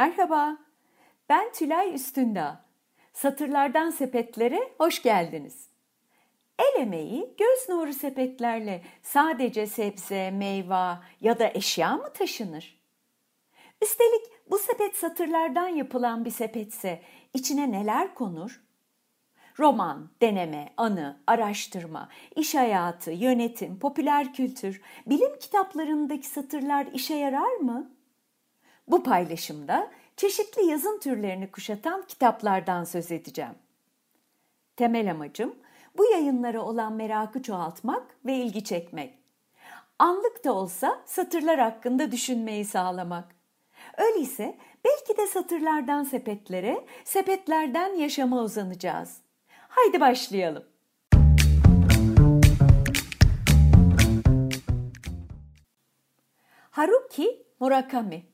Merhaba, ben Tülay Üstündağ. Satırlardan sepetlere hoş geldiniz. El emeği göz nuru sepetlerle sadece sebze, meyve ya da eşya mı taşınır? Üstelik bu sepet satırlardan yapılan bir sepetse içine neler konur? Roman, deneme, anı, araştırma, iş hayatı, yönetim, popüler kültür, bilim kitaplarındaki satırlar işe yarar mı? Bu paylaşımda çeşitli yazın türlerini kuşatan kitaplardan söz edeceğim. Temel amacım bu yayınlara olan merakı çoğaltmak ve ilgi çekmek. Anlık da olsa satırlar hakkında düşünmeyi sağlamak. Öyleyse belki de satırlardan sepetlere, sepetlerden yaşama uzanacağız. Haydi başlayalım. Haruki Murakami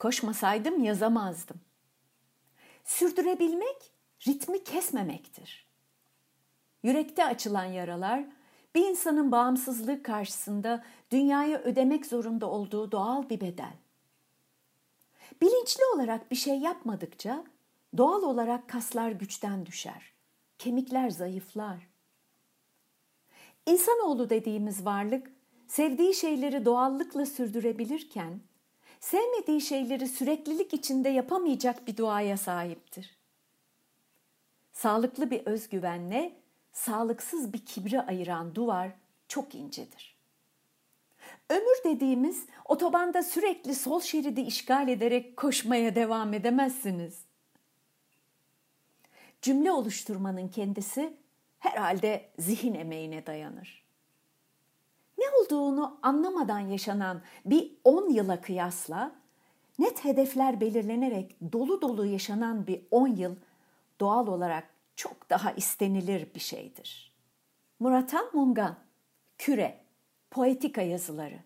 Koşmasaydım yazamazdım. Sürdürebilmek ritmi kesmemektir. Yürekte açılan yaralar bir insanın bağımsızlığı karşısında dünyaya ödemek zorunda olduğu doğal bir bedel. Bilinçli olarak bir şey yapmadıkça doğal olarak kaslar güçten düşer, kemikler zayıflar. İnsanoğlu dediğimiz varlık sevdiği şeyleri doğallıkla sürdürebilirken sevmediği şeyleri süreklilik içinde yapamayacak bir duaya sahiptir. Sağlıklı bir özgüvenle sağlıksız bir kibri ayıran duvar çok incedir. Ömür dediğimiz otobanda sürekli sol şeridi işgal ederek koşmaya devam edemezsiniz. Cümle oluşturmanın kendisi herhalde zihin emeğine dayanır olduğunu anlamadan yaşanan bir 10 yıla kıyasla net hedefler belirlenerek dolu dolu yaşanan bir 10 yıl doğal olarak çok daha istenilir bir şeydir. Muratan Mungan, Küre, Poetika yazıları.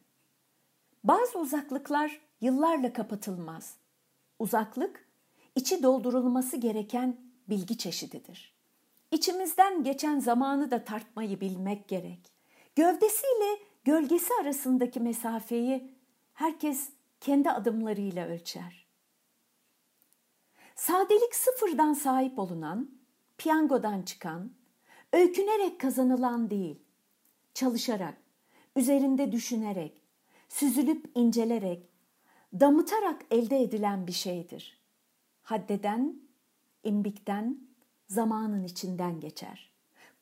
Bazı uzaklıklar yıllarla kapatılmaz. Uzaklık, içi doldurulması gereken bilgi çeşididir. İçimizden geçen zamanı da tartmayı bilmek gerek. Gövdesiyle gölgesi arasındaki mesafeyi herkes kendi adımlarıyla ölçer. Sadelik sıfırdan sahip olunan, piyangodan çıkan, öykünerek kazanılan değil, çalışarak, üzerinde düşünerek, süzülüp incelerek, damıtarak elde edilen bir şeydir. Haddeden, imbikten, zamanın içinden geçer.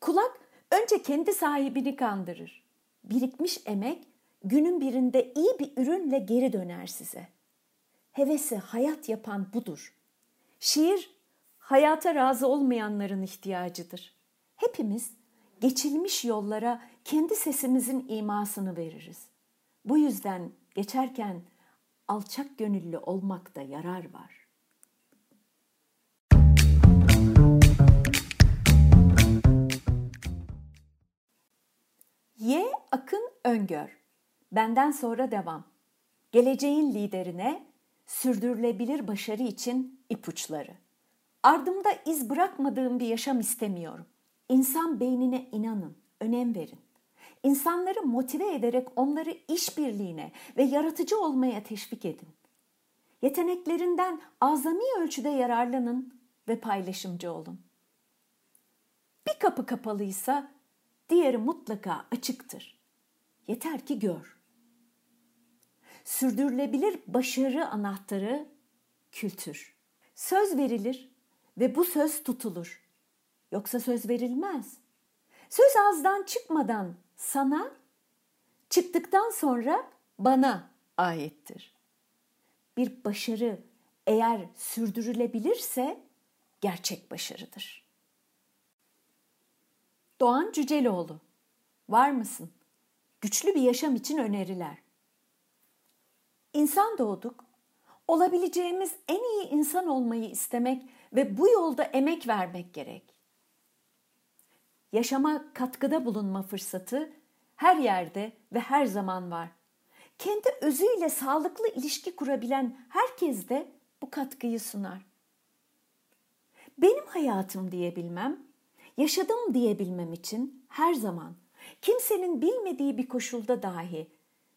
Kulak Önce kendi sahibini kandırır. Birikmiş emek günün birinde iyi bir ürünle geri döner size. Hevesi hayat yapan budur. Şiir hayata razı olmayanların ihtiyacıdır. Hepimiz geçilmiş yollara kendi sesimizin imasını veririz. Bu yüzden geçerken alçak gönüllü olmakta yarar var. Ye, akın, öngör. Benden sonra devam. Geleceğin liderine sürdürülebilir başarı için ipuçları. Ardımda iz bırakmadığım bir yaşam istemiyorum. İnsan beynine inanın, önem verin. İnsanları motive ederek onları işbirliğine ve yaratıcı olmaya teşvik edin. Yeteneklerinden azami ölçüde yararlanın ve paylaşımcı olun. Bir kapı kapalıysa diğeri mutlaka açıktır. Yeter ki gör. Sürdürülebilir başarı anahtarı kültür. Söz verilir ve bu söz tutulur. Yoksa söz verilmez. Söz ağızdan çıkmadan sana, çıktıktan sonra bana aittir. Bir başarı eğer sürdürülebilirse gerçek başarıdır. Doğan Cüceloğlu. Var mısın? Güçlü bir yaşam için öneriler. İnsan doğduk. Olabileceğimiz en iyi insan olmayı istemek ve bu yolda emek vermek gerek. Yaşama katkıda bulunma fırsatı her yerde ve her zaman var. Kendi özüyle sağlıklı ilişki kurabilen herkes de bu katkıyı sunar. Benim hayatım diyebilmem yaşadım diyebilmem için her zaman kimsenin bilmediği bir koşulda dahi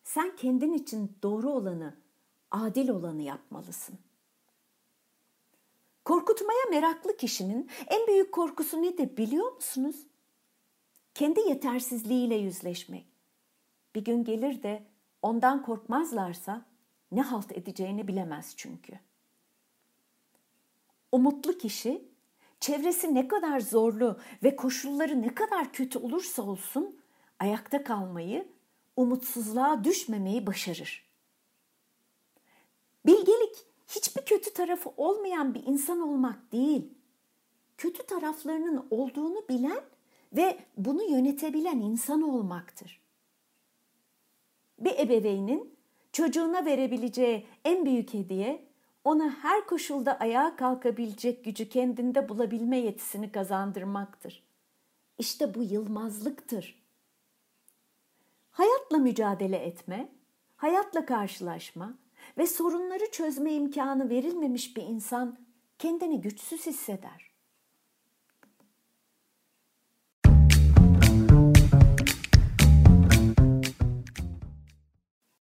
sen kendin için doğru olanı, adil olanı yapmalısın. Korkutmaya meraklı kişinin en büyük korkusu nedir biliyor musunuz? Kendi yetersizliğiyle yüzleşmek. Bir gün gelir de ondan korkmazlarsa ne halt edeceğini bilemez çünkü. Umutlu kişi çevresi ne kadar zorlu ve koşulları ne kadar kötü olursa olsun ayakta kalmayı, umutsuzluğa düşmemeyi başarır. Bilgelik hiçbir kötü tarafı olmayan bir insan olmak değil. Kötü taraflarının olduğunu bilen ve bunu yönetebilen insan olmaktır. Bir ebeveynin çocuğuna verebileceği en büyük hediye ona her koşulda ayağa kalkabilecek gücü kendinde bulabilme yetisini kazandırmaktır. İşte bu yılmazlıktır. Hayatla mücadele etme, hayatla karşılaşma ve sorunları çözme imkanı verilmemiş bir insan kendini güçsüz hisseder.